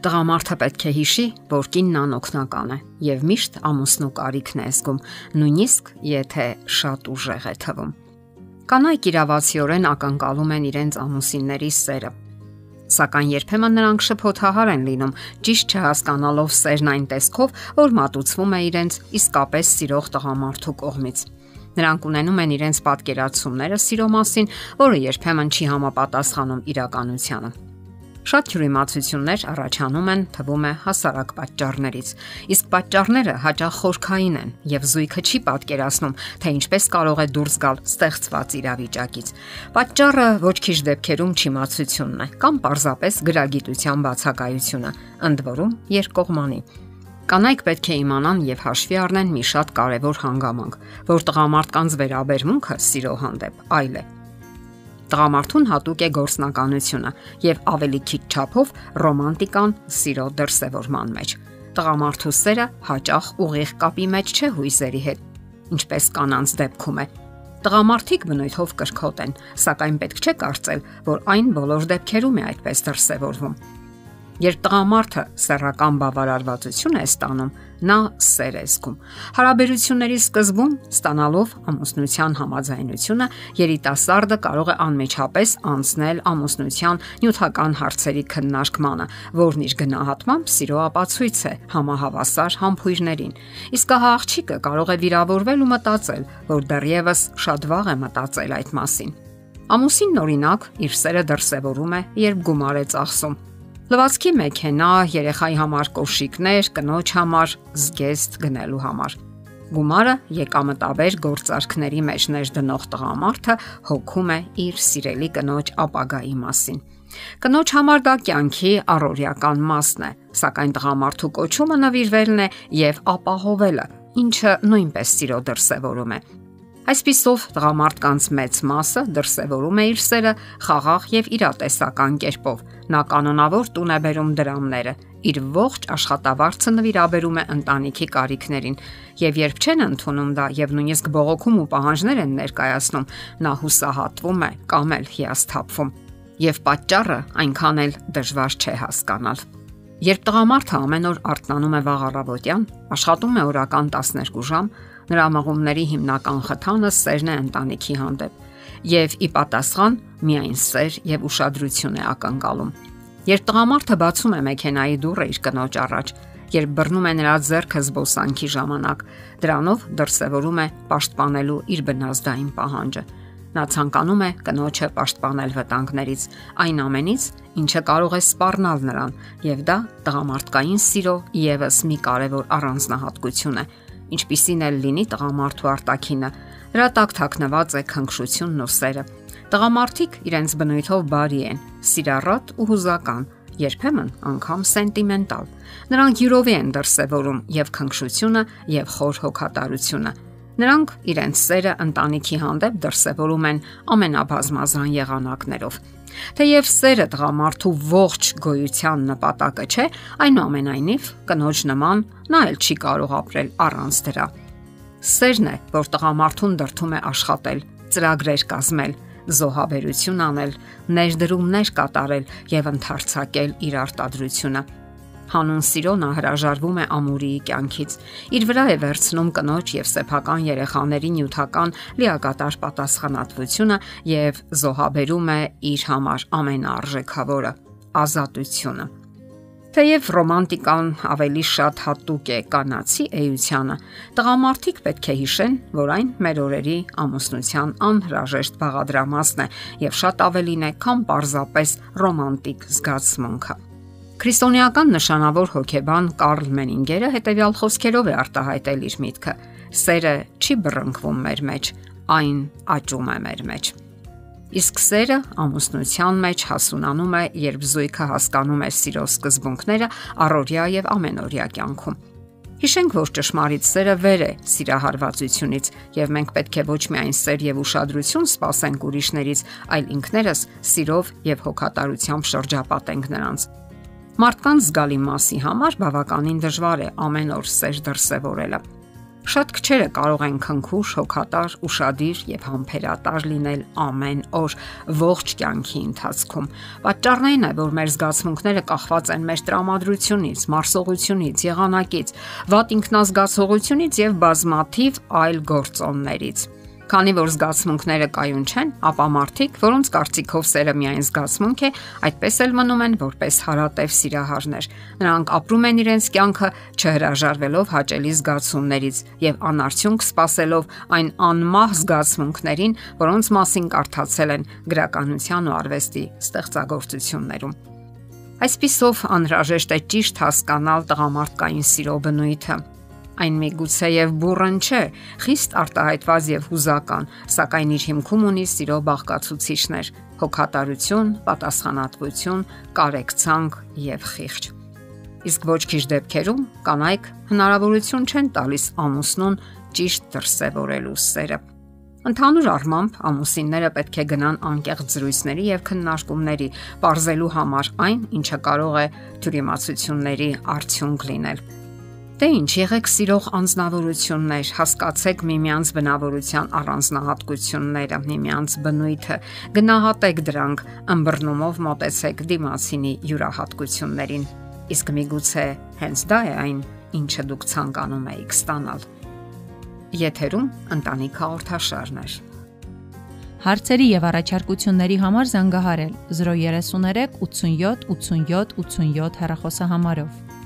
Տղամարդը պետք է հիշի, որ կինն անօքնական է եւ միշտ ամուսնու կարիքն է զգում, նույնիսկ եթե շատ ուժեղ է թվում։ Կանայք իրավացիորեն ակնկալում են իրենց ամուսինների սերը։ Սակայն երբեմն նրանք շփոթահար են լինում, ճիշտ չհասկանալով սերն այն տեսքով, որ մատուցվում է իրենց իսկապես սիրող տղամարդու կողմից։ Նրանք ունենում են իրենց պատկերացումները սիրո մասին, որը երբեմն չի համապատասխանում իրականությանը։ Շատ յուրիմացություններ առաջանում են, թվում է, հասարակ պատճառներից։ Իսկ պատճառները հաճախ խորքային են եւ զույգը չի պատկերացնում, թե ինչպես կարող է դուրս գալ ստեղծված իրավիճակից։ Պատճառը ոչ քիչ դեպքերում չիմացությունն է կամ պարզապես գրագիտության բացակայությունը, ընդ որում երկկողմանի։ Կանայք պետք է իմանան եւ հաշվի առնեն մի շատ կարեւոր հանգամանք, որ տղամարդկանց վերաբերմունքը սիրո հանդեպ այլ է Տղամարդուն հատուկ է գործնականությունը եւ ավելի քիչ չափով ռոմանտիկան սիրո դրսևորման մեջ։ Տղամարդու սերը հաճախ ուղիղ կապի մեջ չէ հույզերի հետ, ինչպես կանանց դեպքում է։ Տղամարդիկ բնույթով կրկոտ են, սակայն պետք չէ կարծել, որ այն բոլոր դեպքերում է այդպես դրսևորվում։ Երբ տղամարդը սեռական բավարարվածություն է ստանում, նա սեր է զգում։ Հարաբերությունների սկզբում ստանալով ամուսնության համաձայնությունը երիտասարդը կարող է անմիջապես անցնել ամուսնության նյութական հարցերի քննարկմանը, որն իր գնահատմամբ սիրո ապացույց է համահավասար համբույրներին։ Իսկ ահա աղջիկը կարող է վիրավորվել ու մտածել, որ դեռևս շատ վաղ է մտածել այդ մասին։ Ամուսինն օրինակ իր սերը դրսևորում է, երբ գումար է ծախսում Լվացքի մեքենա, երեխայի համար կոշիկներ, կնոջ համար զգեստ գնելու համար։ Գումարը եկամտաբեր գործարքների մեջ ներդնող տղամարդը հոգում է իր սիրելի կնոջ ապագայի մասին։ Կնոջ համար դա կյանքի առօրյական մասն է, սակայն տղամարդու կոչումը նվիրվելն է եւ ապահովելը, ինչը նույնպես սիրո դրսևորում է։ Այսպիսով տղամարդկանց մեծ մասը դրսևորում է իր սերը խաղաղ եւ իրատեսական կերպով։ Նա կանոնավոր տուն է բերում դրամները, իր ողջ աշխատավարձը նվիրաբերում է ընտանիքի կարիքներին, եւ երբ չեն ընդունում դա եւ նույնիսկ բողոքում ու պահանջներ են ներկայացնում, նա հուսահատվում է կամ էլ հիասթափվում։ Եվ պատճառը այնքան էլ դժվար չէ հասկանալ։ Երբ տղամարդը ամեն օր արթնանում է վաղ առավոտյան, աշխատում է օրական 12 ժամ, Նրա մղումների հիմնական խթանը սերն է ընտանիքի հանդեպ եւ ի պատասխան միայն սեր եւ ուշադրություն է ակնկալում։ Երբ տղամարդը բացում է մեքենայի դուռը իր կնոջ առաջ, երբ բռնում է նրա ձեռքը զբոսանքի ժամանակ, դրանով դրսևորում է պաշտպանելու իր բնազդային պահանջը։ Նա ցանկանում է կնոջը պաշտպանել վտանգներից, այն ամենից, ինչը կարող է սպառնալ նրան, եւ դա տղամարդկային սիրո եւս մի կարևոր առանձնահատկություն է, ինչպիսին էլ լինի տղամարդու արտակինը, նրա տակ թաքնված է քնքշությունն ու սերը։ Տղամարդիկ իրենց բնույթով բարի են, սիրառատ ու հուզական, երբեմն անգամ սենտիմենտալ։ Նրանք յուրովի են դրսևորում եւ քնքշությունը եւ խոր հոգատարությունը։ Նրանք իրենց սերը ընտանիքի հանդեպ դրսևորում են ամենաբազմազան եղանակներով։ Թեև սերը տղամարդու ողջ գոյության նպատակը չէ, այնուամենայնիվ կնոջ նման նա էլ չի կարող ապրել առանց դրա։ Սերն է, որ տղամարդուն դրթում է աշխատել, ծրագրեր կազմել, զոհաբերություն անել, ներդրումներ կատարել եւ ընդարձակել իր արտադրությունը հանուն սիրո նա հրաժարվում է ամուրիի կյանքից։ Իր վրա է վերցնում կնոջ եւ սեփական երեխաների նյութական լիակատար պատասխանատվությունը եւ զոհաբերում է իր համար ամենարժեքավորը՝ ազատությունը։ Թեև ռոմանտիկան ավելի շատ հատուկ է կանացի էությանը, տղամարդիկ պետք է հիշեն, որ այն մեր օրերի ամուսնության անհրաժեշտ բաղադրամասն է եւ շատ ավելին է, քան պարզապես ռոմանտիկ զգացմունքը։ Քրիստոնեական նշանավոր հոգեբան Կարլ Մենինգերը հետևյալ խոսքերով է արտահայտել իր միտքը. Սերը չի բռնկվում մեր մեջ, այն աճում է մեր մեջ։ Իսկ սերը ամուսնության մեջ հասունանում է, երբ զույգը հասկանում է սիրո սկզբունքները առօրյա եւ ամենօրյա կյանքում։ Հիշենք, որ ճշմարիտ սերը վեր է սիրահարվածությունից, եւ մենք պետք է ոչ միայն սեր եւ ուշադրություն սпасենք ուրիշներից, այլ ինքներս սիրով եւ հոգատարությամբ շրջապատենք նրանց։ Մարդկանց զգալի մասի համար բավականին դժվար է ամեն օր սեր դրսևորելը։ Շատ քչերը կարող են քնքուշ, հոգատար, ուրشادիր եւ համբերատար լինել ամեն օր ողջ կյանքի ընթացքում։ Պատճառն այն է, որ մեր զգացմունքները կախված են մեր տրամադրությունից, մարսողությունից, եղանակից, վատ ինքնազգացողությունից եւ բազմաթիվ այլ գործոններից։ Քանի որ զգացմունքները կայուն չեն, ապա մարդիկ, որոնց կարծիքով սերը միայն զգացմունք է, այդպես էլ մնում են որպես հարատև սիրահարներ։ Նրանք ապրում են իրենց կյանքը չհրաժարվելով հաճելի զգացումներից եւ անարդյունք սпасելով այն անմահ զգացմունքներին, որոնց մասին կարդացել են գրականության ու արվեստի ստեղծագործություններում։ Այսպիսով անհրաժեշտ է ճիշտ հասկանալ տղամարդկային սիրո բնույթը Այն միգուցե եւ բուրըն չէ, խիստ արտահայտված եւ հուզական, սակայն իր հիմքում ունի սիրո բաղկացուցիչներ՝ հոգատարություն, պատասխանատվություն, կարեկցանք եւ խիղճ։ Իսկ ոչ քիչ դեպքերում կանայք հնարավորություն չեն տալիս ամուսնուն ճիշտ դրսևորելու սերը։ Ընդհանուր առմամբ ամուսինները պետք է գնան անկեղծ զրույցների եւ քննարկումների, ողրզելու համար այն, ինչը կարող է թյուրիմացությունների արդյունք լինել։ Դե ինչ, եղեք սիրող անznավորություններ, հասկացեք միմյանց բնավորության առանձնահատկությունները, միմյանց բնույթը, գնահատեք դրանք, ըմբռնումով մտածեք դիմացինի յուրահատկություններին։ Իսկ միգուցե հենց դա է այն, ինչը դուք ցանկանում եք ստանալ։ Եթերում ընտանիք հաղորդաշարներ։ Հարցերի եւ առաջարկությունների համար զանգահարել 033 87 87 87 հեռախոսահամարով։